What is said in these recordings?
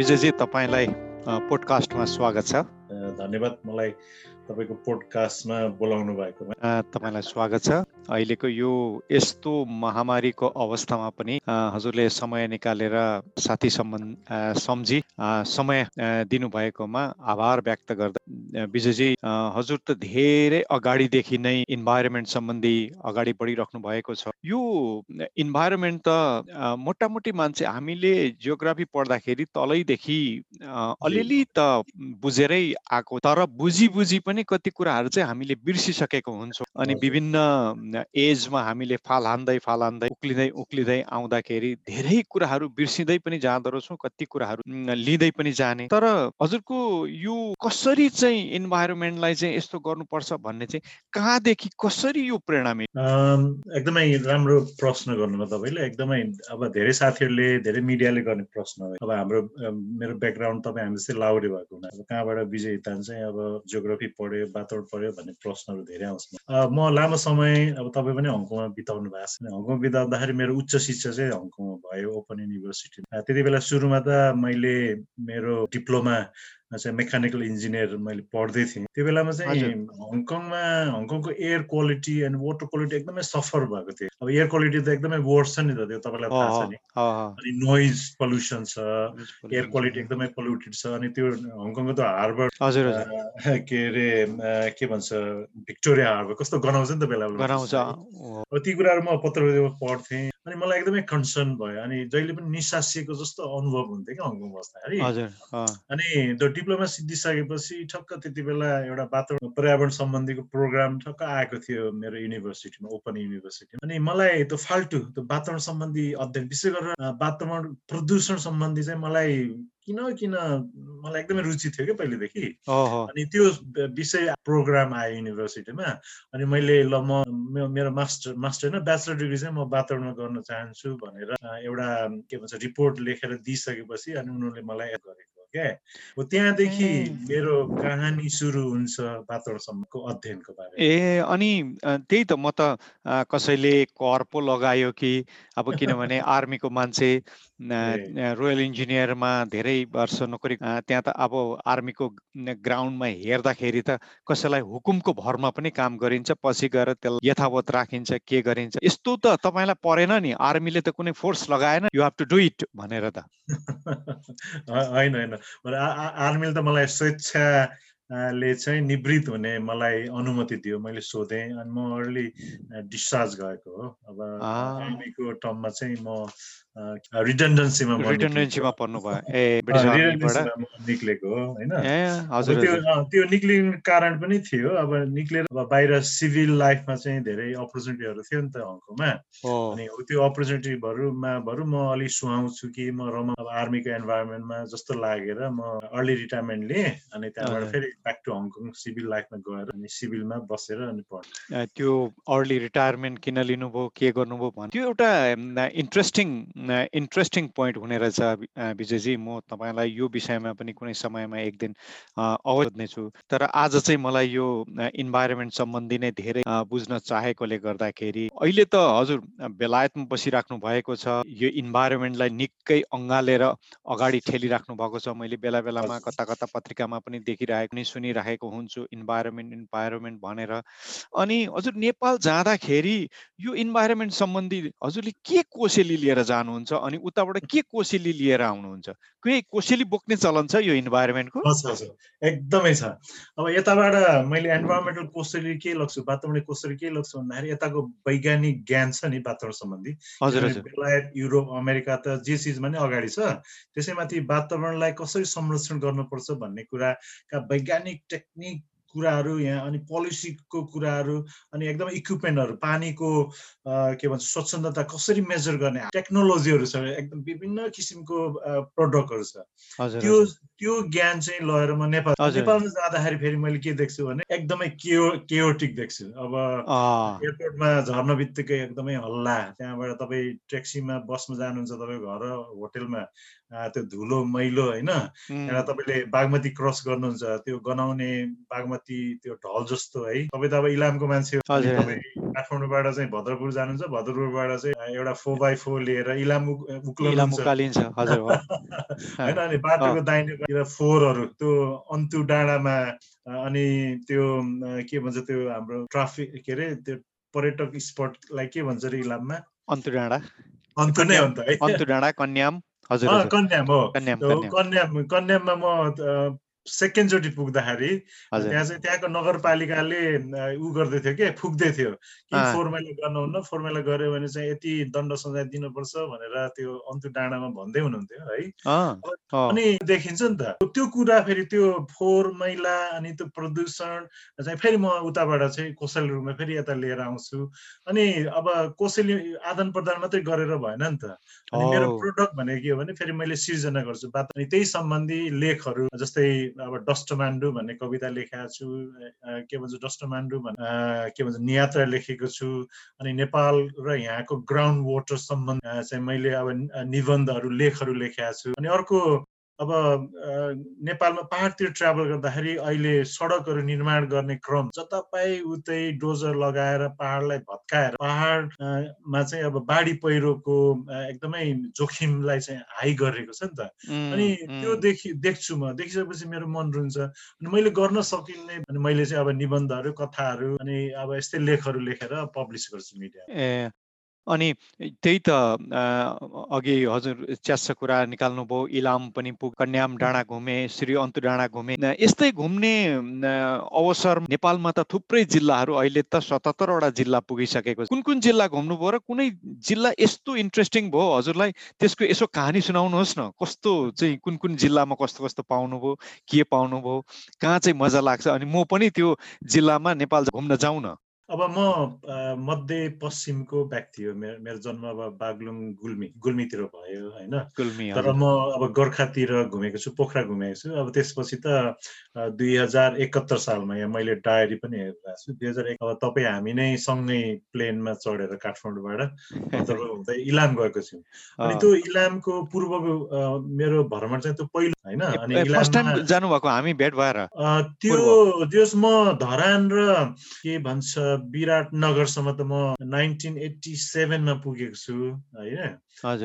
विजयजी तपाईँलाई पोडकास्टमा स्वागत छ। धन्यवाद। मलाई तपाईँको पोडकास्टमा बोलाउनु भएकोमा। तपाईँलाई स्वागत छ। अहिलेको यो यस्तो महामारीको अवस्थामा पनि हजुरले समय निकालेर साथी सम्बन्ध सम्झी समय दिनुभएकोमा आभार व्यक्त गर्दा विजयजी हजुर त धेरै अगाडिदेखि नै इन्भाइरोमेन्ट सम्बन्धी अगाडि बढिराख्नु भएको छ। यो इन्भाइरोमेन्ट त मोटामोटी मान्छे हामीले जियोग्राफी पढ्दाखेरि तलैदेखि अलिअलि त बुझेरै आएको तर बुझी बुझी पनि पनि कति कुराहरू चाहिँ हामीले बिर्सिसकेको हुन्छौँ। अनि विभिन्न एजमा हामीले फाल हान्दै फाल हान्दै उक्लिँदै उक्लिँदै आउँदाखेरि धेरै कुराहरू बिर्सिँदै पनि जाँदो रहेछौँ कति कुराहरू लिँदै पनि जाने। तर हजुरको यो कसरी चाहिँ इन्भाइरोमेन्टलाई चाहिँ यस्तो गर्नुपर्छ भन्ने चाहिँ कहाँदेखि कसरी यो प्रेरणा एकदमै राम्रो प्रश्न गर्नुभयो तपाईँले। एकदमै अब धेरै साथीहरूले धेरै मिडियाले गर्ने प्रश्न अब हाम्रो मेरो ब्याकग्राउन्ड तपाईँ हामी जस्तै लाउरे भएको हुनाले कहाँबाट विजय हितान चाहिँ अब जियोग्राफी पढ्यो वातावरण पढ्यो भन्ने प्रश्नहरू धेरै आउँछ। म लामो समय अब तपाईँ पनि हङकङमा बिताउनु भएको छ हङकङ बिताउँदाखेरि मेरो उच्च शिक्षा चाहिँ हङकङमा भयो ओपन युनिभर्सिटी त्यति बेला सुरुमा त मैले मेरो डिप्लोमा चाहिँ मेकानिकल इन्जिनियर मैले पढ्दै थिएँ। त्यो बेलामा चाहिँ हङकङमा हङकङको air quality and water quality एकदमै सफर भएको थियो। अब एयर क्वालिटी त एकदमै वर्स छ नि त त्यो तपाईँलाई थाहा छ नि। अनि नोइज पल्युसन छ एयर क्वालिटी एकदमै पोल्युटेड छ अनि त्यो हङकङको त हार्बर के अरे के भन्छ भिक्टोरिया हार्बर कस्तो गनाउँछ नि त बेला बेला। ती कुराहरू म पत्र पढ्थेँ। अनि मलाई एकदमै कन्सर्न भयो। अनि जहिले पनि निसासिएको जस्तो अनुभव हुन्थ्यो क्या हङकङ बस्दाखेरि अनि त्यो डिप्लोमा सिद्धिसकेपछि ठक्क त्यति बेला एउटा वातावरण पर्यावरण सम्बन्धीको प्रोग्राम ठक्क आएको थियो मेरो युनिभर्सिटीमा ओपन युनिभर्सिटीमा अनि मलाई त्यो फाल्टु त्यो वातावरण सम्बन्धी अध्ययन विशेष गरेर वातावरण प्रदूषण सम्बन्धी चाहिँ मलाई किन किन मलाई एकदमै रुचि थियो क्या पहिलेदेखि। अनि त्यो विषय प्रोग्राम आयो युनिभर्सिटीमा। अनि मैले ल म मेरो मास्टर मास्टर होइन ब्याचलर डिग्री चाहिँ म वातावरणमा गर्न चाहन्छु भनेर एउटा के भन्छ रिपोर्ट लेखेर दिइसकेपछि अनि उनीहरूले मलाई गरेको क्या। हो त्यहाँदेखि मेरो कहानी सुरु हुन्छ वातावरणसम्मको अध्ययनको बारे ए अनि त्यही त म त कसैले कर पो लगायो कि? अब किनभने आर्मीको मान्छे रोयल इन्जिनियरमा धेरै वर्ष नोकरी त्यहाँ त अब आर्मीको ग्राउन्डमा हेर्दाखेरि त कसैलाई हुकुमको भरमा पनि काम गरिन्छ पछि गएर त्यसलाई यथावत राखिन्छ के गरिन्छ। यस्तो त तपाईँलाई परेन नि आर्मीले त कुनै force लगाएन you have to do it भनेर त। होइन होइन। आर्मीले त मलाई स्वेच्छा ले चाहिँ निवृत्त हुने मलाई अनुमति दियो मैले सोधेँ अनि म अर्ली डिस्चार्ज गएको हो। अब आर्मीको टर्ममा चाहिँ म रिडन्डेन्सीमा रिडन्डेन्सीमा पर्नु भयो ए निक्लेको होइन? त्यो निक्लिने कारण पनि थियो। अब निक्लेर बाहिर सिभिल लाइफमा चाहिँ धेरै अपर्च्युनिटीहरू थियो नि त हङकङमा। अनि त्यो अपर्च्युनिटीहरूमा भरु म अलिक सुहाउँछु कि म रमा अब आर्मीको इन्भाइरोमेन्टमा जस्तो लागेर म अर्ली रिटायरमेन्ट लिएँ। अनि त्यहाँबाट फेरि ब्याक टु हङकङ सिभिल लाइफमा गएर अनि सिभिलमा बसेर अनि पढ्नु त्यो अर्ली रिटायरमेन्ट किन लिनुभयो के गर्नुभयो भने त्यो एउटा इन्ट्रेस्टिङ इन्ट्रेस्टिङ पोइन्ट हुने रहेछ विजयजी म तपाईँलाई यो विषयमा पनि कुनै समयमा एक दिन अवध्नेछु तर आज चाहिँ मलाई यो इन्भाइरोमेन्ट सम्बन्धी नै धेरै बुझ्न चाहेकोले गर्दाखेरि अहिले त हजुर बेलायतमा बसिराख्नु भएको छ। यो इन्भाइरोमेन्टलाई निकै अँगालेर अगाडि ठेलिराख्नु भएको छ। मैले बेला बेलामा कता कता पत्रिकामा पनि देखिरहेको नि सुनिरहेको हुन्छु। इन्भाइरोमेन्ट इन्भाइरोमेन्ट भनेर। अनि हजुर नेपाल जाँदाखेरि यो इन्भाइरोमेन्ट सम्बन्धी हजुरले के कोसेली लिएर जानु जानुहुन्छ अनि उताबाट के कोसेली लिएर आउनुहुन्छ? केही कोसेली बोक्ने चलन छ यो इन्भाइरोमेन्टको एकदमै छ। अब यताबाट मैले इन्भाइरोमेन्टल कोसेली के लग्छु वातावरण कोसेली के लग्छु भन्दाखेरि यताको वैज्ञानिक ज्ञान छ नि वातावरण सम्बन्धी। हजुर। बेलायत युरोप अमेरिका त जे चिजमा नै अगाडि छ। त्यसैमाथि वातावरणलाई कसरी संरक्षण गर्नुपर्छ भन्ने कुराका वैज्ञानिक टेक्निक कुराहरू यहाँ अनि पोलिसीको कुराहरू अनि एकदमै इक्विपमेन्टहरू पानीको के भन्छ स्वच्छन्दता कसरी मेजर गर्ने टेक्नोलोजीहरू छ एकदम विभिन्न किसिमको प्रडक्टहरू छ। त्यो त्यो ज्ञान चाहिँ लगेर म नेपाल नेपालमा जाँदाखेरि फेरि मैले के देख्छु भने एकदमै केओ केओटिक देख्छु। अब एयरपोर्टमा झर्न बित्तिकै एकदमै हल्ला त्यहाँबाट तपाईँ ट्याक्सीमा बसमा जानुहुन्छ तपाईँ घर होटेलमा त्यो धुलो मैलो होइन त्यहाँ तपाईँले बागमती क्रस गर्नुहुन्छ त्यो गनाउने बागमती त्यो ढल जस्तो है। तपाईँ त अब इलामको मान्छे हो। तपाईँ काठमाडौँबाट चाहिँ भद्रपुर जानुहुन्छ भद्रपुरबाट चाहिँ एउटा फोर बाई फोर लिएर इलाम उकालिन्छ। होइन अनि बाटोको दाहिनेतिर फोहोरहरू त्यो अन्तु डाँडामा अनि त्यो के भन्छ त्यो हाम्रो ट्राफिक के अरे त्यो पर्यटक स्पटलाई के भन्छ अरे इलाममा? अन्तु डाँडा। अन्तु नै हो नि त है। अन्तु डाँडा कन्याम। हजुर कन्याम हो। कन्याम कन्याममा म सेकेन्डचोटि पुग्दाखेरि त्यहाँ चाहिँ त्यहाँको नगरपालिकाले ऊ गर्दै थियो के फुक्दै थियो कि अँ। फोहोर मैला गर्नुहुन्न फोहोर मैला गऱ्यो भने चाहिँ यति दण्ड सजाय दिनुपर्छ भनेर त्यो अन्तु डाँडामा भन्दै हुनुहुन्थ्यो है। अनि देखिन्छ नि त त्यो कुरा फेरि त्यो फोहोर मैला अनि त्यो प्रदूषण चाहिँ फेरि म उताबाट चाहिँ कोसेली रूपमा फेरि यता लिएर आउँछु। अनि अब कोसेली आदान प्रदान मात्रै गरेर भएन नि त। अनि मेरो। प्रोडक्ट भनेको के हो भने फेरि मैले सिर्जना गर्छु। बात अनि त्यही सम्बन्धी लेखहरू जस्तै अब डस्टमान्डु भन्ने कविता लेखेको छु के भन्छ डस्टमान्डु भन्ने के भन्छ नियात्रा लेखेको छु। अनि नेपाल र यहाँको ग्राउन्ड वाटर सम्बन्ध चाहिँ मैले अब निबन्धहरू लेखहरू लेखेका छु। अनि अर्को अब नेपालमा पहाडतिर ट्राभल गर्दाखेरि अहिले सडकहरू निर्माण गर्ने क्रम जता पाए उतै डोजर लगाएर पहाडलाई भत्काएर पहाड अ, मा चाहिँ अब बाढी पहिरोको एकदमै जोखिमलाई चाहिँ हाई गरेको छ नि त। अनि त्यो देखि देख्छु म। देखिसकेपछि मेरो मन रुन्छ। अनि मैले गर्न सकिने अनि मैले चाहिँ अब निबन्धहरू कथाहरू अनि अब यस्तै लेखहरू लेखेर पब्लिस गर्छु मिडिया ए अनि त्यही त अघि हजुर च्यास्स कुरा निकाल्नुभयो इलाम पनि पुग कन्याम डाँडा घुमे श्री अन्तु डाँडा घुमे। यस्तै घुम्ने अवसर नेपालमा त थुप्रै जिल्लाहरू अहिले त सतहत्तरवटा जिल्ला पुगिसकेको कुन कुन जिल्ला घुम्नुभयो र कुनै जिल्ला यस्तो इन्ट्रेस्टिङ भयो? हजुरलाई त्यसको यसो कहानी सुनाउनुहोस् न। कस्तो चाहिँ कुन कुन जिल्लामा कस्तो कस्तो पाउनुभयो के पाउनुभयो कहाँ चाहिँ मजा लाग्छ? अनि म पनि त्यो जिल्लामा नेपाल घुम्न जाउँ न अब म मध्य पश्चिमको व्यक्ति हो मेरो मेरो जन्म अब बागलुङ गुल्मी गुल्मीतिर भयो होइन? तर म अब गोर्खातिर घुमेको छु पोखरा घुमेको छु। अब त्यसपछि त दुई हजार एकहत्तर सालमा यहाँ मैले डायरी पनि हेरेको छु। दुई हजार अब तपाईँ हामी नै सँगै प्लेनमा चढेर काठमाडौँबाट हुँदै इलाम गएको छौँ अनि। त्यो इलामको पूर्वको मेरो भ्रमण चाहिँ त्यो पहिलो होइन? अनि जानुभएको हामी भेट भएर त्यो त्यस म धरान र के भन्छ विराटनगरसम्म त म नाइन्टिन एट्टी सेभेनमा पुगेको छु होइन?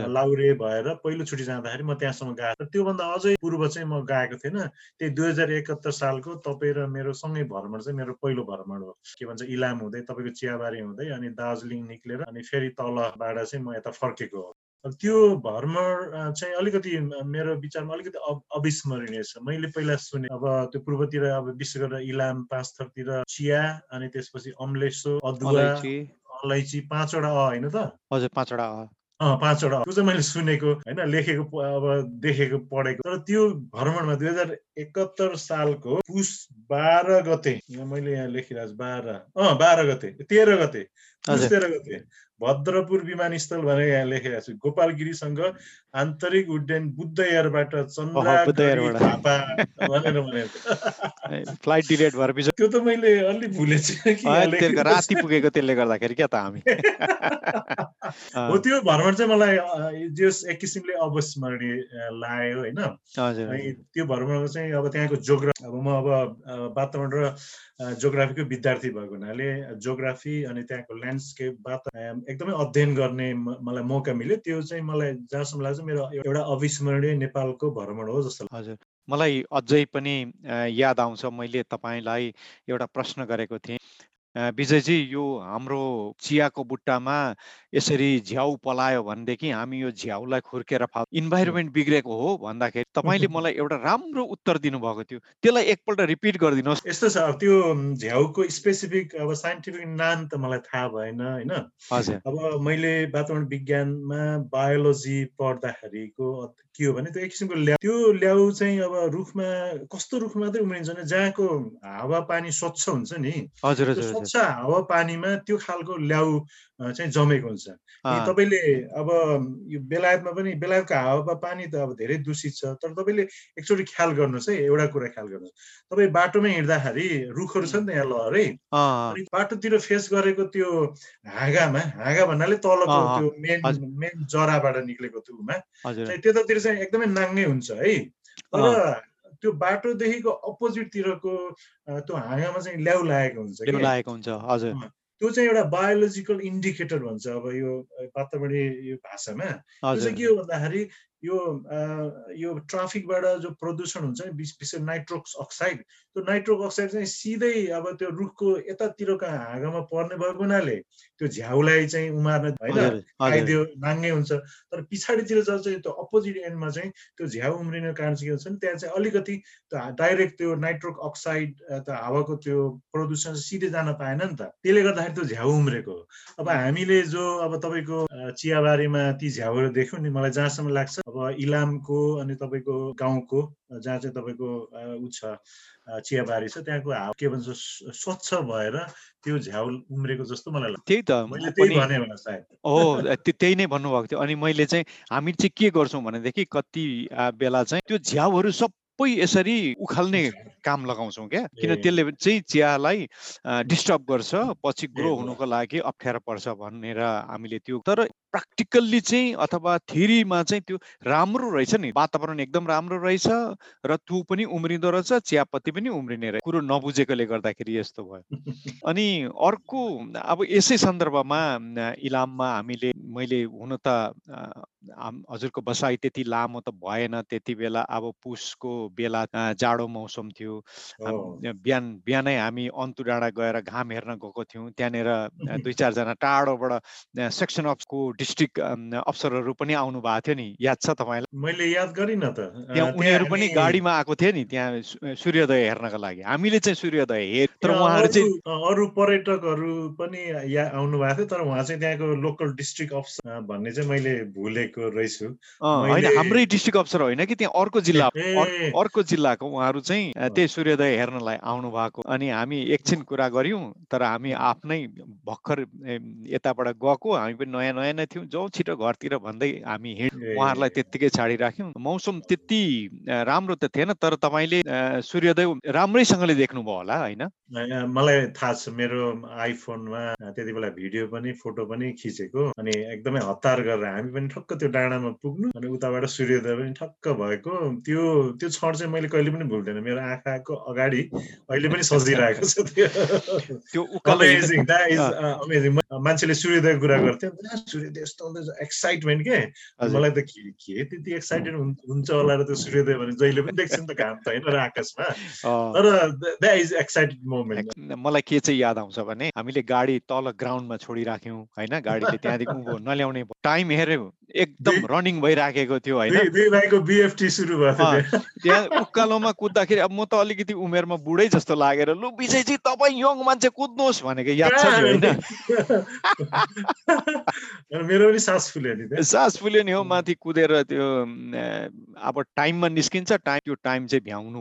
लाउरे भएर पहिलो छुट्टी जाँदाखेरि म त्यहाँसम्म गएको। त्योभन्दा अझै पूर्व चाहिँ म गएको थिएन। त्यही दुई हजार एकहत्तर सालको तपाईँ र मेरो सँगै भ्रमण चाहिँ मेरो पहिलो भ्रमण हो। के भन्छ इलाम हुँदै तपाईँको चियाबारी हुँदै अनि दार्जिलिङ निक्लेर अनि फेरि तलबाट चाहिँ म यता फर्केको हो। त्यो भ्रमण चाहिँ अलिकति मेरो विचारमा अलिकति अविस्मरणीय छ। मैले पहिला सुने अब त्यो पूर्वतिर अब विशेष गरेर इलाम पाँचथरतिर चिया अनि त्यसपछि अम्लेसो अदुवा अलैँची। पाँचवटा अ होइन त? हजुर पाँचवटा अ। अँ पाँचवटा त्यो चाहिँ मैले सुनेको होइन लेखेको अब देखेको पढेको। तर त्यो भ्रमणमा दुई हजार एकहत्तर सालको पुस बाह्र गते मैले यहाँ लेखिरहेको छु बाह्र। अँ बाह्र गते तेह्र गते। तेह्र गते। भद्रपुर विमानस्थल भनेर यहाँ लेखेको छु गोपालगिरीसँग आन्तरिक उड्डयन बुद्ध एयरबाट चन्द्रा। झापा भनेर फ्लाइट डिलेट भएर त्यो त मैले अलि भुलेछु राति पुगेको त्यसले गर्दाखेरि क्या त हामी। हो त्यो भ्रमण चाहिँ मलाई जस एक किसिमले अविस्मरणीय लाग्यो होइन। त्यो भ्रमणमा चाहिँ अब त्यहाँको जोग्राफी अब म अब वातावरण र जोग्राफीको विद्यार्थी भएको हुनाले जोग्राफी अनि त्यहाँको ल्यान्डस्केप वाता अ, एकदमै अध्ययन गर्ने मलाई मौका मिल्यो। त्यो चाहिँ मलाई जहाँसम्म लाग्छ मेरो एउटा अविस्मरणीय नेपालको भ्रमण हो जस्तो। हजुर। मलाई अझै पनि याद आउँछ। मैले तपाईँलाई एउटा प्रश्न गरेको थिएँ। विजयजी यो हाम्रो चियाको बुट्टामा यसरी झ्याउ पलायो भनेदेखि हामी यो झ्याउलाई खुर्केर फा इन्भाइरोमेन्ट बिग्रेको हो भन्दाखेरि तपाईँले मलाई एउटा राम्रो उत्तर दिनुभएको थियो। त्यसलाई एकपल्ट रिपिट गरिदिनुहोस्। यस्तो छ अब त्यो झ्याउको स्पेसिफिक अब साइन्टिफिक नाम त मलाई थाहा भएन होइन? हजुर। अब मैले वातावरण विज्ञानमा बायोलोजी पढ्दाखेरिको अ- के हो भने त्यो एक किसिमको ल्याउ त्यो ल्याउ चाहिँ अब रुखमा कस्तो रुख मात्रै उम्रिन्छ भने जहाँको हावापानी स्वच्छ हुन्छ नि हजुर। स्वच्छ हावापानीमा त्यो खालको ल्याउ चाहिँ जमेको हुन्छ। तपाईँले अब यो बेलायतमा पनि बेलायतको हावापानी त अब धेरै दूषित छ तर तपाईँले एकचोटि ख्याल गर्नुहोस् है एउटा कुरा ख्याल गर्नुहोस्। तपाईँ बाटोमै हिँड्दाखेरि रुखहरू छ नि त यहाँ लहरै अनि बाटोतिर फेस गरेको त्यो हाँगामा हाँगा भन्नाले तलको त्यो मेन। मेन जराबाट निक्लेको थुमा हजुर। चाहिँ त्यतातिर चाहिँ एकदमै नाङ्गै हुन्छ है? तर। त्यो बाटोदेखिको अपोजिटतिरको त्यो हाँगामा चाहिँ ल्याउ लागेको हुन्छ कि? लागेको हुन्छ हजुर। त्यो चाहिँ एउटा बायोलोजिकल इन्डिकेटर भन्छ अब यो पात्रबडी यो भाषामा। त्यो चाहिँ के हो भन्दाखेरि यो यो ट्राफिकबाट जो प्रदूषण हुन्छ नि विशेष नाइट्रोक्स अक्साइड त्यो नाइट्रोक अक्साइड चाहिँ सिधै अब त्यो रुखको यतातिरको हाँगामा पर्ने भएको हुनाले त्यो झ्याउलाई चाहिँ उमार्न होइन खाइदियो नाङ्गे हुन्छ। तर पछाडितिर जब चाहिँ त्यो अपोजिट एन्डमा चाहिँ त्यो झ्याउ उम्रिने कारण चाहिँ के हुन्छ नि त्यहाँ चाहिँ अलिकति डाइरेक्ट त्यो नाइट्रोक अक्साइड त हावाको त्यो प्रदूषण सिधै जान पाएन नि त। त्यसले गर्दाखेरि त्यो झ्याउ उम्रेको अब हामीले जो अब तपाईँको चियाबारीमा ती झ्याउहरू देख्यौँ नि मलाई जहाँसम्म लाग्छ अब इलामको अनि तपाईँको गाउँको जहाँ चाहिँ तपाईँको ऊ छ चियाबारी छ त्यहाँको हावा के भन्छ स्वच्छ भएर त्यो झ्याउ उम्रेको जस्तो मलाई लाग्छ। त्यही त। मैले त्यही भने होला सायद। हो त्यही नै भन्नुभएको थियो। अनि मैले चाहिँ हामी चाहिँ के गर्छौँ भनेदेखि कति बेला चाहिँ त्यो झ्याउहरू सबै यसरी उखाल्ने काम लगाउँछौँ क्या? किन त्यसले चाहिँ चियालाई डिस्टर्ब गर्छ पछि ग्रो हुनुको लागि अप्ठ्यारो पर्छ भनेर हामीले त्यो तर प्र्याक्टिकल्ली चाहिँ अथवा थिरीमा चाहिँ त्यो राम्रो रहेछ नि। वातावरण एकदम राम्रो रहेछ र त्यो पनि उम्रिँदो रहेछ चियापत्ती पनि उम्रिने रहेछ कुरो नबुझेकोले गर्दाखेरि यस्तो भयो। अनि अर्को अब यसै सन्दर्भमा इलाममा हामीले मैले हुन त हजुरको बसाइ त्यति लामो त भएन। त्यति बेला अब पुसको बेला जाडो मौसम थियो बिहान बिहानै हामी अन्तु डाँडा गएर घाम हेर्न गएको थियौँ। त्यहाँनिर दुई चारजना टाढोबाट सेक्सन अफको डिस्ट्रिक्ट अफसरहरू पनि आउनु भएको थियो नि। याद छ तपाईँलाई? मैले याद गरिनँ त। त्यहाँ उनीहरू पनि गाडीमा आएको थियो नि त्यहाँ सूर्योदय हेर्नका लागि। हामीले चाहिँ सूर्योदय हेर तर उहाँहरू चाहिँ अरू पर्यटकहरू पनि आउनु भएको थियो तर उहाँ चाहिँ त्यहाँको लोकल डिस्ट्रिक्ट अफसर भन्ने चाहिँ मैले भुलेको रहेछु। होइन हाम्रै डिस्ट्रिक्ट अफसर होइन कि त्यहाँ अर्को जिल्ला अर्को जिल्लाको उहाँहरू चाहिँ सूर्योदय हेर्नलाई आउनु भएको। अनि हामी एकछिन कुरा गऱ्यौँ तर हामी आफ्नै भर्खर यताबाट गएको। हामी पनि नयाँ नयाँ नै थियौँ। जाउँ छिटो घरतिर भन्दै हामी हिँड उहाँहरूलाई त्यत्तिकै छाडिराख्यौँ। मौसम त्यति राम्रो त थिएन तर तपाईँले सूर्योदय राम्रैसँगले देख्नुभयो होला होइन? मलाई थाहा छ मेरो आइफोनमा त्यति बेला भिडियो पनि फोटो पनि खिचेको। अनि एकदमै हतार गरेर हामी पनि ठक्क त्यो डाँडामा पुग्नु। अनि उताबाट सूर्योदय पनि ठक्क भएको। त्यो त्यो क्षण चाहिँ मैले कहिले पनि भुल्दैन। मेरो आँखाको अगाडि अहिले पनि सजिरहेको छ त्यो। अमेजिङ अमेजिङ मान्छेले सूर्योदय कुरा गर्थ्यो। सूर्योदय यस्तो एक्साइटमेन्ट के? मलाई त के त्यति एक्साइटेड हुन्छ होला र त्यो सूर्योदय भने जहिले पनि देख्छ नि त घाम त होइन र आकाशमा। तर द्याट इज एक्साइटेड मोमेन्ट मलाई के चाहिँ याद आउँछ भने हामीले गाडी तल ग्राउन्डमा छोडिराख्यौँ होइन? गाडीले त्यहाँदेखि उँभो नल्याउने टाइम हेऱ्यौँ। एकदम रनिङ भइराखेको थियो होइन? त्यहाँ उकालोमा कुद्दाखेरि अब म त अलिकति उमेरमा बुढै जस्तो लागेर लु विजयजी तपाईँ यङ मान्छे कुद्नुहोस् भनेको याद छ होइन? सास फुल्यो नि सास फुल्यो नि हो माथि कुदेर त्यो अब टाइममा निस्किन्छ टाइम त्यो टाइम चाहिँ भ्याउनु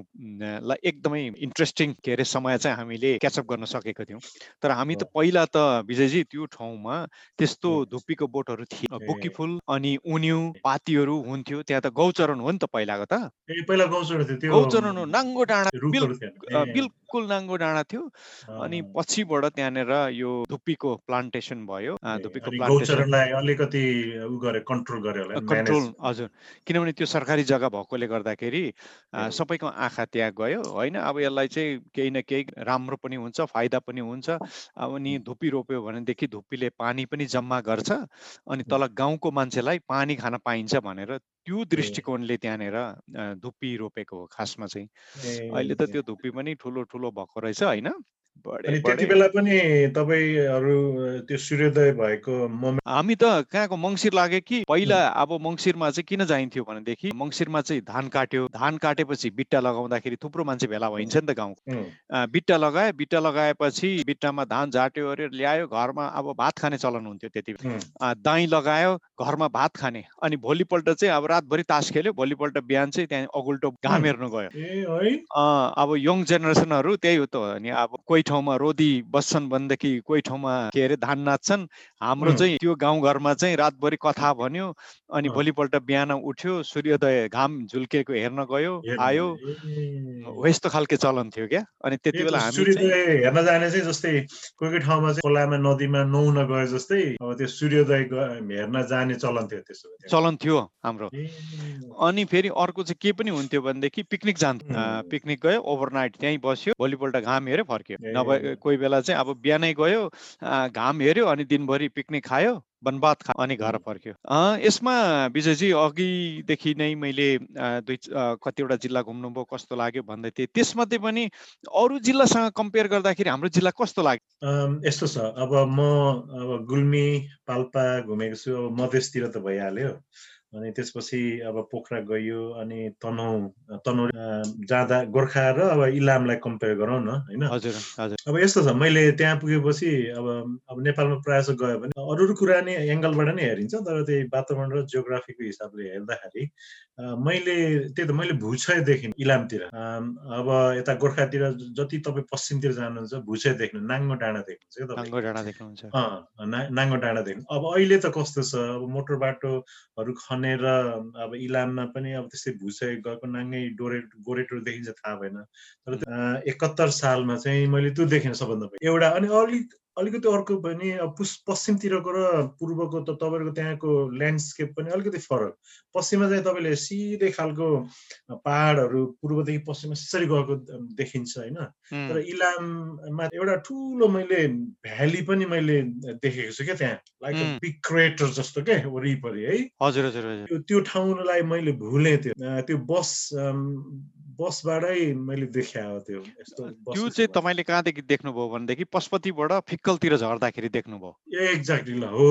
लाई एकदमै इन्ट्रेस्टिङ के अरे समय चाहिँ हामीले क्याचअप गर्न सकेको थियौँ। तर हामी त पहिला त विजयजी त्यो ठाउँमा त्यस्तो धुप्पीको बोटहरू थिए बुकी फुल अनि उन्यु पातीहरू हुन्थ्यो त्यहाँ त गौचरण हो नि त पहिलाको त। पहिला गौचरण थियो गौचरण हो नाङ्गो डाँडा बिल्कुल नाङ्गो डाँडा थियो। अनि पछिबाट त्यहाँनिर यो धुप्पीको प्लान्टेसन भयो धुप्पीको प्लान्टेसनलाई अलिकति कन्ट्रोल गर्यो कन्ट्रोल हजुर। किनभने त्यो सरकारी जग्गा भएकोले गर्दाखेरि सबैको आँखा त्यहाँ गयो होइन? अब यसलाई चाहिँ केही न केही राम्रो पनि हुन्छ फाइदा पनि हुन्छ। अनि धुप्पी रोप्यो भनेदेखि धुप्पीले पानी पनि जम्मा गर्छ। अनि तल गाउँको मान्छेलाई पानी खान पाइन्छ भनेर त्यो दृष्टिकोणले त्यहाँनिर धुप्पी रोपेको हो खासमा चाहिँ। अहिले त त्यो धुप्पी पनि ठुलो ठुलो भएको रहेछ होइन? अनि त्यति बेला पनि तपाईँहरू त्यो सूर्योदय भएको हामी त कहाँको मङ्सिर लाग्यो कि? पहिला अब मङ्सिरमा चाहिँ किन जाइन्थ्यो भनेदेखि मङ्सिरमा चाहिँ धान काट्यो। धान काटेपछि बिट्टा लगाउँदाखेरि थुप्रो मान्छे भेला भइन्छ नि त गाउँको। बिट्टा लगायो बिट्टा लगाएपछि बिट्टामा धान झाट्यो अरे ल्यायो घरमा अब भात खाने चलन हुन्थ्यो त्यति बेला। दाई लगायो घरमा भात खाने। अनि भोलिपल्ट चाहिँ अब रातभरि तास खेल्यो भोलिपल्ट बिहान चाहिँ त्यहाँ अगुल्टो घाम हेर्नु गयो। अब यङ जेनेरेसनहरू त्यही हो त नि। अब कोही ठाउँमा रोदी बस्छन् भनेदेखि कोही ठाउँमा के अरे धान नाच्छन्। हाम्रो चाहिँ त्यो गाउँघरमा चाहिँ रातभरि कथा भन्यो अनि भोलिपल्ट बिहान उठ्यो सूर्योदय घाम झुल्केको हेर्न गयो आयो। हो यस्तो खालके चलन थियो क्या। अनि त्यति बेला हामी सूर्योदय हेर्न जाने चाहिँ जस्तै कोही कोही ठाउँमा चाहिँ खोलामा नदीमा नुहाउन गयो जस्तै अब त्यो सूर्योदय हेर्न जाने चलन थियो त्यसो चलन थियो हाम्रो। अनि फेरि अर्को चाहिँ के पनि हुन्थ्यो भनेदेखि पिकनिक जान्थ्यो। पिकनिक गयो ओभरनाइट त्यहीँ बस्यो भोलिपल्ट घाम हेऱ्यो फर्क्यो। नभए कोही बेला चाहिँ अब बिहानै गयो घाम हेऱ्यो अनि दिनभरि पिकनिक खायो वनवाद खा अनि घर फर्क्यो। यसमा विजयजी अघिदेखि नै मैले दुई कतिवटा जिल्ला घुम्नुभयो कस्तो लाग्यो भन्दै थिएँ। त्यसमध्ये पनि अरू जिल्लासँग कम्पेयर गर्दाखेरि हाम्रो जिल्ला कस्तो लाग्यो? यस्तो छ। अब म अब गुल्मी पाल्पा घुमेको छु। अब मधेसतिर त भइहाल्यो। अनि त्यसपछि अब पोखरा गयो अनि तनहु तनहु जाँदा गोर्खा र अब इलामलाई कम्पेयर गरौँ न होइन? हजुर हजुर। अब यस्तो छ मैले त्यहाँ पुगेपछि अब अब नेपालमा प्रायः गयो भने अरू अरू कुरा नै एङ्गलबाट नै हेरिन्छ तर त्यही वातावरण र जियोग्राफीको हिसाबले हेर्दाखेरि मैले त्यही त मैले भुछयदेखि इलामतिर अब यता गोर्खातिर जति तपाईँ पश्चिमतिर जानुहुन्छ भुछय देख्नु नाङ्गो डाँडा देख्नुहुन्छ नाङ्गो डाँडा देख्नुहुन्छ। नाङ्गो डाँडा देख्नु। अब अहिले त कस्तो छ? अब मोटर बाटोहरू खने खनेर अब इलाममा पनि अब त्यस्तै भुसै गएको नाङ्गै डोरे गोरेटो देखिन्छ थाहा भएन। तर एकहत्तर सालमा चाहिँ मैले त्यो देखेँ सबभन्दा एउटा अनि अलिक अलिकति अर्को पनि अब पुस पश्चिमतिरको र पूर्वको त तपाईँहरूको त्यहाँको ल्यान्डस्केप पनि अलिकति फरक। पश्चिममा चाहिँ तपाईँले सिधै खालको पहाडहरू पूर्वदेखि पश्चिममा यसरी गएको देखिन्छ होइन? तर इलाममा एउटा ठुलो मैले भ्याली पनि मैले देखेको छु क्या त्यहाँ। लाइक बिग क्रेटर जस्तो क्या वरिपरि है? हजुर हजुर त्यो ठाउँलाई मैले भुलेँ त्यो। त्यो बस बसबाटै मैले देखे त्यो यस्तो त्यो चाहिँ तपाईँले कहाँदेखि देख्नुभयो भनेदेखि पशुपतिबाट फिक्कलतिर झर्दाखेरि देख्नुभयो। एक्ज्याक्टली ल हो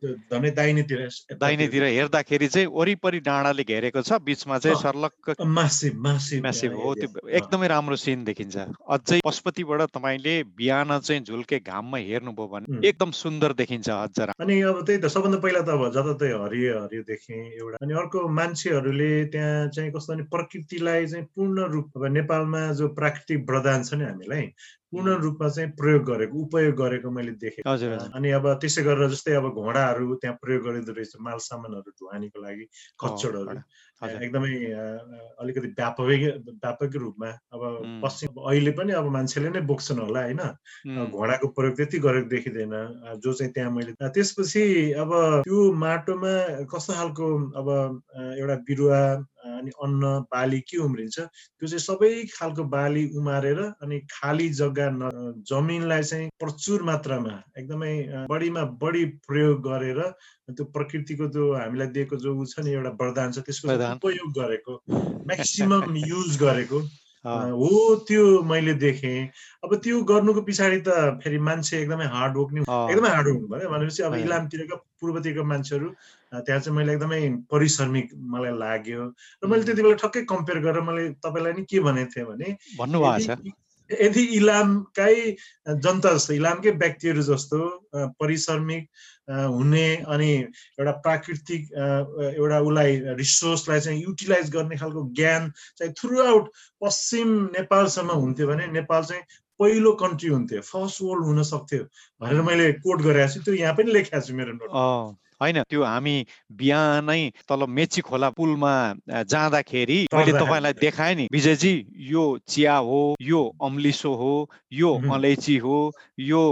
त्यो दाहिनेतिर दाहिनेतिर हेर्दाखेरि चाहिँ वरिपरि डाँडाले घेरेको छ बिचमा चाहिँ सर्लक्क मासिभ मासिभ। मासिभ हो त्यो एकदमै राम्रो सिन देखिन्छ। अझै पशुपतिबाट तपाईँले बिहान चाहिँ झुल्के घाममा हेर्नुभयो भने एकदम सुन्दर देखिन्छ अझ अनि अब त्यही त सबभन्दा पहिला त अब जताततै हरियो हरियो देखेँ एउटा। अनि अर्को मान्छेहरूले त्यहाँ चाहिँ कस्तो भने प्रकृति यसलाई चाहिँ पूर्ण रूप अब नेपालमा जो प्राकृतिक वरदान छ नि हामीलाई पूर्ण रूपमा चाहिँ प्रयोग गरेको उपयोग गरेको मैले देखेँ अनि अब त्यसै गरेर जस्तै अब घोडाहरू त्यहाँ प्रयोग गरिँदो रहेछ माल सामानहरू ढुवानीको लागि खच्चडहरू। एकदमै अलिकति व्यापकै व्यापक रूपमा अब पश्चिम अहिले पनि अब मान्छेले नै बोक्छन् होला होइन? घोडाको प्रयोग त्यति गरेको देखिँदैन। जो चाहिँ त्यहाँ मैले त्यसपछि अब त्यो माटोमा कस्तो खालको अब एउटा बिरुवा अनि अन्न बाली के उम्रिन्छ? त्यो चाहिँ सबै खालको बाली उमारेर अनि खाली जग्गा जमिनलाई चाहिँ प्रचुर मात्रामा एकदमै बढीमा बढी प्रयोग गरेर त्यो प्रकृतिको त्यो हामीलाई दिएको जो छ नि एउटा वरदान छ त्यसको उपयोग गरेको म्याक्सिमम युज गरेको। हो त्यो मैले देखेँ। अब त्यो गर्नुको पछाडि त फेरि मान्छे एकदमै हार्ड वर्क नि एकदमै हार्ड वर्क भयो। भनेपछि अब इलामतिरका पूर्वतिरका मान्छेहरू त्यहाँ चाहिँ मैले एकदमै परिश्रमिक मलाई लाग्यो। र मैले त्यति बेला ठक्कै कम्पेयर गरेर मैले तपाईँलाई नि के भनेको थिएँ भने भन्नुभएको छ। यदि इलामकै जनता जस्तो इलामकै व्यक्तिहरू जस्तो परिश्रमिक हुने अनि एउटा प्राकृतिक एउटा उसलाई रिसोर्सलाई चाहिँ युटिलाइज गर्ने खालको ज्ञान चाहिँ थ्रु आउट पश्चिम नेपालसम्म हुन्थ्यो भने नेपाल चाहिँ पहिलो कन्ट्री हुन्थ्यो फर्स्ट वर्ल्ड हुन सक्थ्यो भनेर मैले कोट गरेको छु। त्यो यहाँ पनि लेखाएको छु मेरो नोट होइन त्यो हामी बिहानै तल मेची खोला पुलमा जाँदाखेरि मैले तपाईँलाई देखाएँ नि विजयजी यो चिया हो यो अम्लिसो हो यो अलैँची हो यो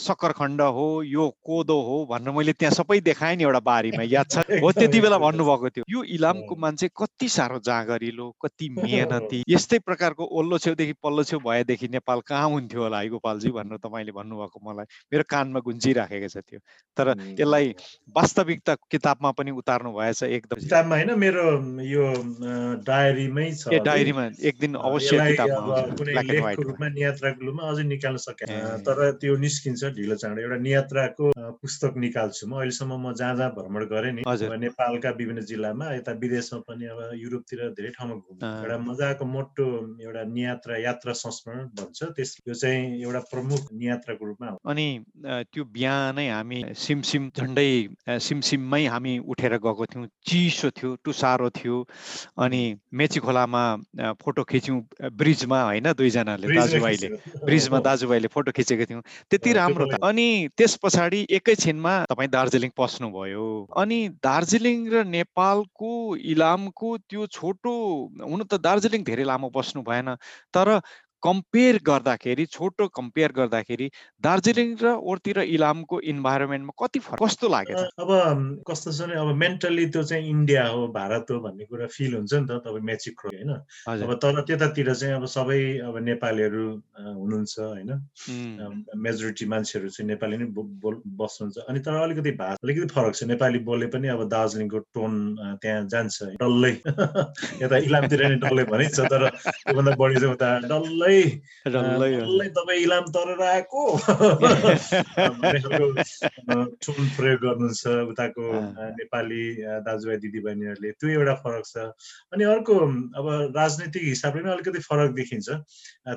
सक्खरखण्ड हो यो कोदो हो भनेर मैले त्यहाँ सबै देखाएँ नि एउटा बारीमा याद छ? हो त्यति बेला भन्नुभएको थियो। यो इलामको मान्छे कति साह्रो जाँगरिलो कति मेहनती यस्तै प्रकारको ओल्लो छेउदेखि पल्लो छेउ भएदेखि नेपाल कहाँ हुन्थ्यो होला है गोपालजी भनेर तपाईँले भन्नुभएको मलाई। मेरो कानमा गुन्जिराखेको छ त्यो। तर यसलाई वास्तविकता किताबमा पनि उतार्नु भएछ एकदम किताबमा होइन मेरो यो डायरीमै छ डायरीमा एक दिन अवश्य रूपमा नियात्राको रूपमा अझै निकाल्न सके तर त्यो निस्किन्छ ढिलो चाँडो। एउटा नियात्राको पुस्तक निकाल्छु म। अहिलेसम्म म जहाँ जहाँ भ्रमण गरेँ नि। नेपालका विभिन्न जिल्लामा यता विदेशमा पनि अब युरोपतिर धेरै ठाउँमा घुम्नु एउटा मजाको मोटो एउटा नियात्रा यात्रा संस्मरण भन्छ। त्यस यो चाहिँ एउटा प्रमुख नियात्राको रूपमा अनि त्यो बिहानै हामी सिमसिम झन्डै सिमसिममै हामी उठेर गएको थियौँ। चिसो थियो टुसारो थियो अनि मेची खोलामा फोटो खिच्यौँ ब्रिजमा होइन दुईजनाले दाजुभाइले। ब्रिजमा दाजुभाइले फोटो खिचेको थियौँ। त्यति राम्रो अनि त्यस पछाडि एकैछिनमा तपाईँ दार्जिलिङ पस्नुभयो। अनि दार्जिलिङ र नेपालको इलामको त्यो छोटो हुनु त दार्जिलिङ धेरै लामो बस्नु भएन तर कम्पेयर गर्दाखेरि छोटो कम्पेयर गर्दाखेरि दार्जिलिङ र ओर्तिर इलामको इन्भाइरोमेन्टमा कति फरक कस्तो लाग्यो अब कस्तो छ भने अब मेन्टल्ली त्यो चाहिँ इन्डिया हो भारत हो भन्ने कुरा फिल हुन्छ नि त तपाईँ मेचिक होइन? अब तर त्यतातिर चाहिँ अब सबै अब नेपालीहरू हुनुहुन्छ होइन? मेजोरिटी मान्छेहरू चाहिँ नेपाली नै बस्नुहुन्छ। अनि तर अलिकति भाषा अलिकति फरक छ। नेपाली बोले पनि अब दार्जिलिङको टोन त्यहाँ जान्छ। डल्लै। यता इलामतिर नै डल्लै भनिन्छ तर त्योभन्दा बढी चाहिँ उता डल्लै डल्लै तपाईँ इलाम तरेर आएको? टोन प्रयोग गर्नुहुन्छ उताको नेपाली दाजुभाइ दिदीबहिनीहरूले। त्यो एउटा फरक छ। अनि अर्को अब राजनैतिक हिसाबले नै अलिकति फरक देखिन्छ।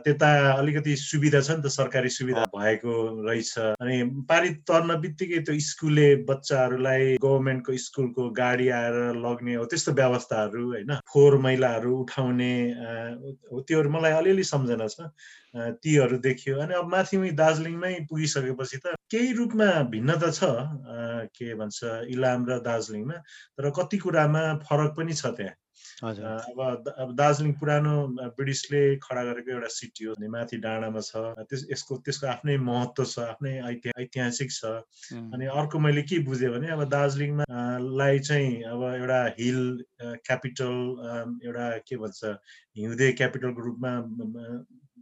त्यता अलिकति सुविधा छ नि त सरकारी सुविधा भएको रहेछ। अनि पारी तर्न बित्तिकै त्यो स्कुलले बच्चाहरूलाई गभर्मेन्टको स्कुलको गाडी आएर लग्ने हो त्यस्तो व्यवस्थाहरू होइन? फोहोर मैलाहरू उठाउने त्योहरू मलाई अलिअलि सम्झना छ। तीहरू देखियो अनि अब माथि दार्जिलिङमै पुगिसकेपछि त केही रूपमा भिन्नता छ के भन्छ इलाम र दार्जिलिङमा। तर कति कुरामा फरक पनि छ त्यहाँ। अब अब दार्जिलिङ पुरानो ब्रिटिसले खडा गरेको एउटा सिटी हो माथि डाँडामा छ त्यस यसको त्यसको आफ्नै महत्त्व छ आफ्नै ऐतिहासिक छ। अनि अर्को मैले के बुझेँ भने अब दार्जिलिङमा लाई चाहिँ अब एउटा हिल क्यापिटल एउटा के भन्छ हिउँदे क्यापिटलको रूपमा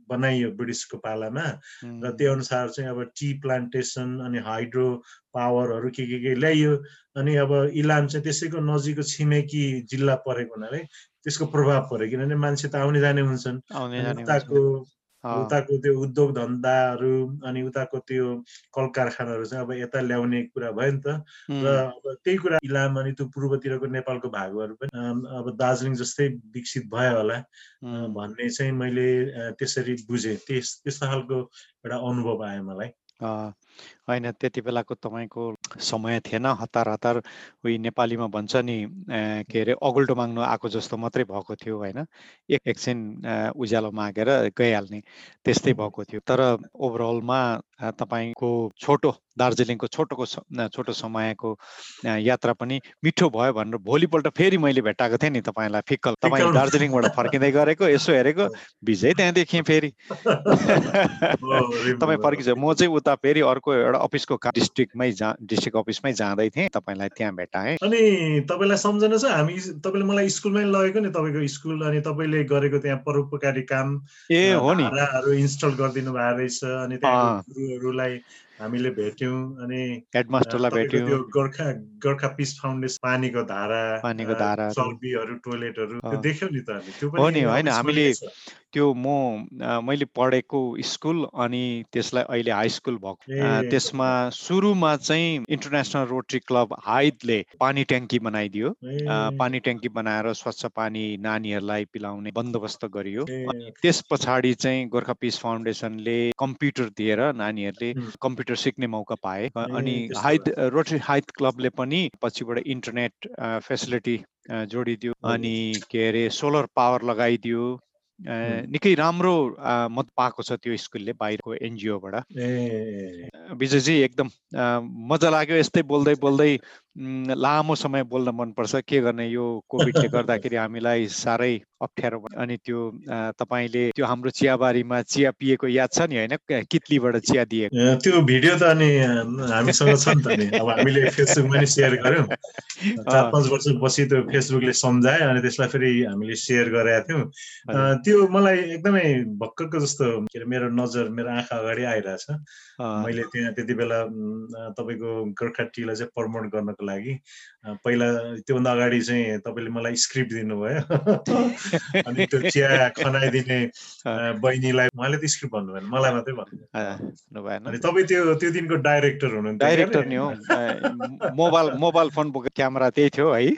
बनाइयो ब्रिटिसको पालामा। र त्यो अनुसार चाहिँ अब टी प्लान्टेसन अनि हाइड्रो पावरहरू के के के ल्याइयो। अनि अब इलाम चाहिँ त्यसैको नजिकको छिमेकी जिल्ला परेको हुनाले त्यसको प्रभाव पऱ्यो। किनभने मान्छे त आउने जाने हुन्छन्। उताको त्यो उद्योग धन्दाहरू अनि उताको त्यो कल कारखानाहरू चाहिँ अब यता ल्याउने कुरा भयो नि त। र अब त्यही कुरा इलाम अनि त्यो पूर्वतिरको नेपालको भागहरू पनि अब दार्जिलिङ जस्तै विकसित भयो होला भन्ने चाहिँ मैले त्यसरी बुझेँ। त्यस त्यस्तो खालको एउटा अनुभव आयो मलाई। होइन त्यति बेलाको तपाईँको समय थिएन। हतार हतार उयो नेपालीमा भन्छ नि के अरे अगुल्टो माग्नु आएको जस्तो मात्रै भएको थियो होइन? एक एकछिन उज्यालो मागेर गइहाल्ने त्यस्तै भएको थियो। तर ओभरअलमा तपाईँको छोटो दार्जिलिङको छोटोको छोटो समयको यात्रा पनि मिठो भयो भनेर भोलिपल्ट फेरि मैले भेटाएको थिएँ नि तपाईँलाई फिक्कल तपाईँ दार्जिलिङबाट फर्किँदै गरेको यसो हेरेको भिजै त्यहाँ देखेँ फेरि तपाईँ फर्किन्छ म चाहिँ उता फेरि अर्को एउटा अफिसको डिस्ट्रिक्टमै जा डिस्ट्रिक्ट अफिसमै जाँदै थिएँ तपाईँलाई त्यहाँ भेटाएँ अनि तपाईँलाई सम्झना छ हामी तपाईँले मलाई स्कुलमै लगेको नि तपाईँको स्कुल अनि तपाईँले गरेको त्यहाँ परोपकारी काम ए हो नि। इन्स्टल गरिदिनु भएको रहेछ अनि गुरुहरूलाई हामीले भेट्यौँ अनि हेडमास्टरलाई भेट्यौँ। त्यो गोर्खा गोर्खा पिस फाउन्डेसन पानीको धारा पानीको धारा चल्बीहरू टोयलेटहरू त्यो देख्यौँ नि त हामी त्यो हो नि होइन हामीले त्यो म मैले पढेको स्कुल अनि त्यसलाई अहिले हाई स्कुल भएको। त्यसमा सुरुमा चाहिँ इन्टरनेसनल रोटरी क्लब हाइदले पानी ट्याङ्की बनाइदियो। पानी ट्याङ्की बनाएर स्वच्छ पानी नानीहरूलाई पिलाउने बन्दोबस्त गरियो। अनि त्यस पछाडि चाहिँ गोर्खा पिस फाउन्डेसनले कम्प्युटर दिएर नानीहरूले कम्प्युटर सिक्ने मौका पाए। अनि हाइद रोटरी हाइद क्लबले पनि पछिबाट इन्टरनेट फेसिलिटी जोडिदियो। अनि के अरे सोलर पावर लगाइदियो। निकै राम्रो मत पाएको छ त्यो स्कुलले बाहिरको एनजिओबाट। विजयजी एकदम मजा लाग्यो। यस्तै बोल्दै बोल्दै लामो समय बोल्न मनपर्छ। के गर्ने यो कोभिडले गर्दाखेरि हामीलाई साह्रै अप्ठ्यारो अनि त्यो तपाईँले त्यो हाम्रो चियाबारीमा चिया पिएको याद छ नि होइन? कितलीबाट चिया दिएको। त्यो भिडियो त अनि हामीसँग छ नि त अब हामीले फेसबुकमा नि सेयर गऱ्यौँ। चार पाँच वर्षपछि त्यो फेसबुकले सम्झायो अनि त्यसलाई फेरि हामीले सेयर गरेका थियौँ। त्यो मलाई एकदमै भक्कको जस्तो के अरे मेरो नजर मेरो आँखा अगाडि आइरहेछ। मैले त्यहाँ त्यति बेला तपाईँको गोर्खा टीलाई चाहिँ प्रमोट गर्नको लागि पहिला त्योभन्दा अगाडि चाहिँ तपाईँले मलाई स्क्रिप्ट दिनुभयो। अनि त्यो चिया खनाइदिने बहिनीलाई उहाँले त स्क्रिप्ट भन्नु भएन मलाई मात्रै भन्नु अनि तपाईँ त्यो त्यो दिनको डाइरेक्टर हुनुहुन्थ्यो डाइरेक्टर नि? हो। मोबाइल मोबाइल फोन क्यामेरा त्यही थियो है।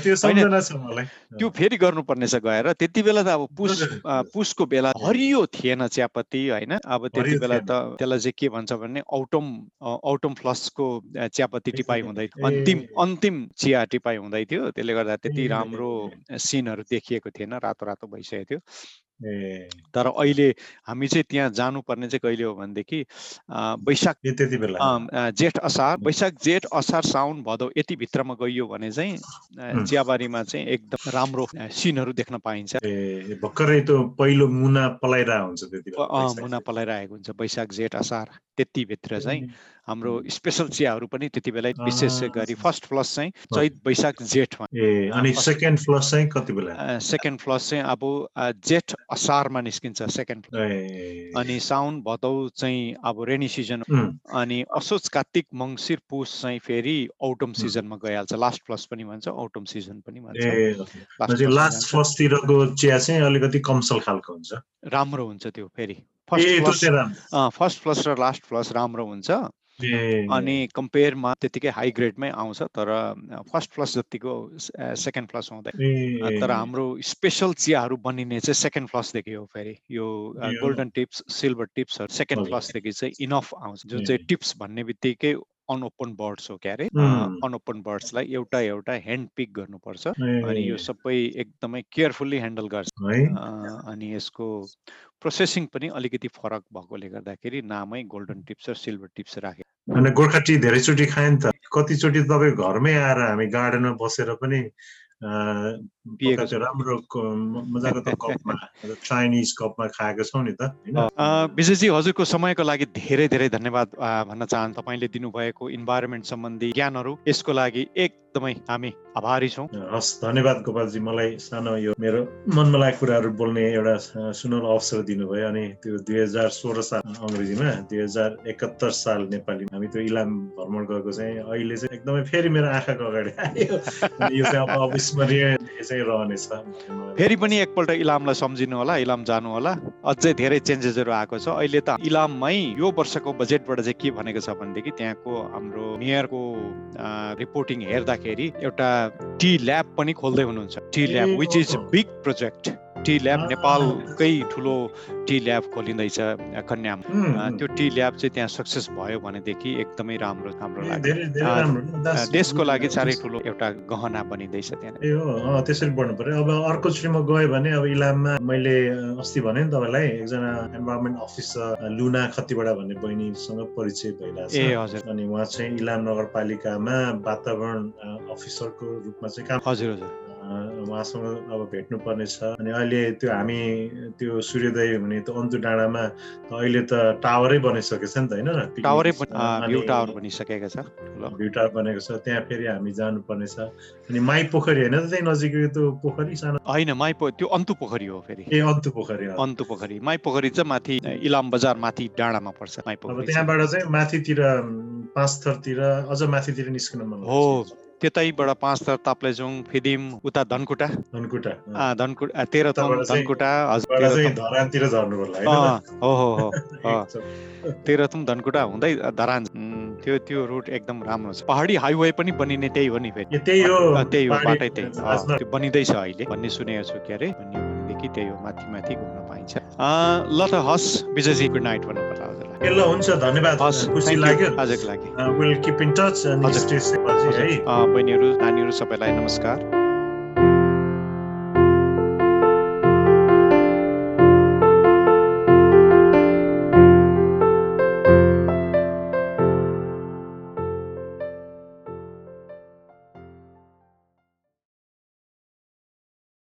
त्यो सम्झना छ मलाई। त्यो फेरि गर्नुपर्ने छ गएर। त्यति बेला त अब पुस पुसको बेला हरियो थिएन चियापत्ती होइन? अब त्यति बेला त त्यसलाई चाहिँ के भन्छ भने औटम औटम फ्लसको चियापत्ती टिपाइ हुँदै अन्तिम अन्तिम चिया टिपाइ हुँदै थियो। त्यसले गर्दा त्यति राम्रो सिनहरू देखिएको थिएन रातो रातो भइसकेको थियो। ए। तर अहिले हामी चाहिँ त्यहाँ जानुपर्ने चाहिँ कहिले हो भनेदेखि वैशाख त्यति बेला। जेठ असार वैशाख जेठ असार साउन भदौ यति भित्रमा गइयो भने चाहिँ। चियाबारीमा चाहिँ एकदम राम्रो सिनहरू देख्न पाइन्छ। भर्खरै त्यो पहिलो मुना पलाइरहेको हुन्छ मुना। पलाइरहेको हुन्छ वैशाख जेठ असार त्यति भित्र चाहिँ हाम्रो। स्पेसल चियाहरू पनि त्यति बेला विशेष गरी फर्स्ट फ्लस चाहिँ चैत वैशाख जेठमा अनि सेकेन्ड फ्लस चाहिँ कति बेला? सेकेन्ड फ्लस चाहिँ अब जेठ असारमा निस्किन्छ सेकेन्ड अनि साउन भदौ चाहिँ अब रेनी सिजन अनि असोज कार्तिक मङ्सिर पुस चाहिँ फेरि औटम। सिजनमा गइहाल्छ। लास्ट फ्लस पनि भन्छ औटम सिजन पनि भन्छ। लास्ट। फ्लसतिरको चिया चाहिँ अलिकति कमसल खालको हुन्छ। राम्रो हुन्छ त्यो फेरि। फर्स्ट फ्लस फ्लस र लास्ट फ्लस राम्रो हुन्छ अनि कम्पेयरमा त्यतिकै हाई ग्रेडमै आउँछ तर फर्स्ट फ्लस जतिको सेकेन्ड फ्लस हुँदैन तर हाम्रो स्पेसल चियाहरू बनिने चाहिँ सेकेन्ड फ्लसदेखि हो फेरि यो। गोल्डन टिप्स सिल्भर टिप्सहरू सेकेन्ड। फ्लसदेखि चाहिँ इनफ आउँछ जुन। चाहिँ टिप्स भन्ने बित्तिकै अनओपन बर्ड्स हो क्या अरे उम्, अनओपन बर्ड्सलाई एउटा एउटा ह्यान्ड पिक गर्नुपर्छ अनि यो सबै एकदमै केयरफुल्ली ह्यान्डल गर्छ। अनि यसको प्रोसेसिङ पनि अलिकति फरक भएकोले गर्दाखेरि नामै गोल्डन टिप्स र सिल्भर टिप्स राखे अनि गोर्खा टी धेरैचोटि खाएँ नि त। कतिचोटि तपाईँ घरमै आएर हामी गार्डनमा बसेर पनि पिएको राम्रो मजाको कपमा चाइनिज कपमा खाएको छौँ नि त होइन अ, विजयजी हजुरको समयको लागि धेरै धेरै धन्यवाद अ, भन्न चाहन्छु तपाईँले दिनुभएको इन्भाइरोमेन्ट सम्बन्धी ज्ञानहरू यसको लागि एकदमै हामी आभारी छौँ। हस् धन्यवाद गोपालजी मलाई सानो यो मेरो मनमा लागेको कुराहरू बोल्ने एउटा सुनौलो अवसर दिनुभयो अनि त्यो दुई हजार सोह्र साल अङ्ग्रेजीमा दुई हजार एकहत्तर साल नेपाली हामी त्यो इलाम भ्रमण गएको चाहिँ अहिले चाहिँ एकदमै फेरि मेरो आँखाको अगाडि आयो। यो चाहिँ अब अविस्मरणीय चाहिँ रहनेछ। फेरि पनि एकपल्ट इलामलाई सम्झिनु होला इलाम जानु होला। अझै धेरै चेन्जेसहरू आएको छ। अहिले त इलाममै यो वर्षको बजेटबाट चाहिँ के भनेको छ भनेदेखि त्यहाँको हाम्रो मेयरको रिपोर्टिङ हेर्दाखेरि एउटा टी ल्याब पनि खोल्दै हुनुहुन्छ tea lab which is. Big project tea lab आ, नेपालकै ठुलो टी ल्याब खोलिँदैछ कन्याम। अ, त्यो टी ल्याब चाहिँ त्यहाँ सक्सेस भयो भनेदेखि एकदमै राम्रो हाम्रो ए, लाग्यो। देशको लागि साह्रै ठुलो एउटा गहना बनिँदैछ त्यहाँ त्यसरी बढ्नु पर्यो अब अर्कोचोटि म गएँ भने अब इलाममा मैले अस्ति भने नि तपाईँलाई एकजना इन्भाइरोमेन्ट अफिसर लुना खतिवडा भन्ने बहिनीसँग परिचय ए हजुर। अनि उहाँ चाहिँ इलाम नगरपालिकामा वातावरण अफिसरको रूपमा चाहिँ काम हजुर हजुर। उहाँसँग अब भेट्नु पर्ने छ अनि अहिले त्यो हामी त्यो सूर्योदय हुने त्यो अन्तु डाँडामा त अहिले त टावरै बनिसकेको छ नि त होइन भ्यू टावर बनेको छ त्यहाँ फेरि हामी जानुपर्ने छ अनि माई पोखरी होइन त त्यही नजिकै त्यो पोखरी सानो? होइन माई पो त्यो अन्तु पोखरी हो फेरि। ए अन्तु पोखरी। अन्तु पोखरी। माई पोखरी चाहिँ माथि इलाम बजार माथि डाँडामा पर्छ माई पोखरी। त्यहाँबाट चाहिँ माथितिर पाँच थरतिर अझ माथितिर निस्किन मन हो। त्यतैबाट पाँच थर ताप्लेजुङ फिदिम उता धनकुटा। धनकुटा धनकुटा उताबाट चाहिँ- धनकुटा हो हो हो। तेह्रथुम धनकुटा हुँदै धरान। त्यो त्यो रुट एकदम राम्रो छ। पहाडी हाइवे पनि बनिने त्यही हो नि फेरि। त्यही हो त्यही हो बाटै त्यही। त्यो बनिँदैछ अहिले भन्ने सुनेको छु के अरे। भनेदेखि त्यही हो माथि माथि घुम्न पाइन्छ। ल त हस् विजयजी गुड नाइट भन्नु पर्ला हजुरलाई ए, ल हुन्छ धन्यवाद। खुसी लाग्यो। आजको लागि। विल किप इन टच अनि हजुर। स्टे सेफ हजुर। है। बहिनीहरू नानीहरू सबैलाई नमस्कार।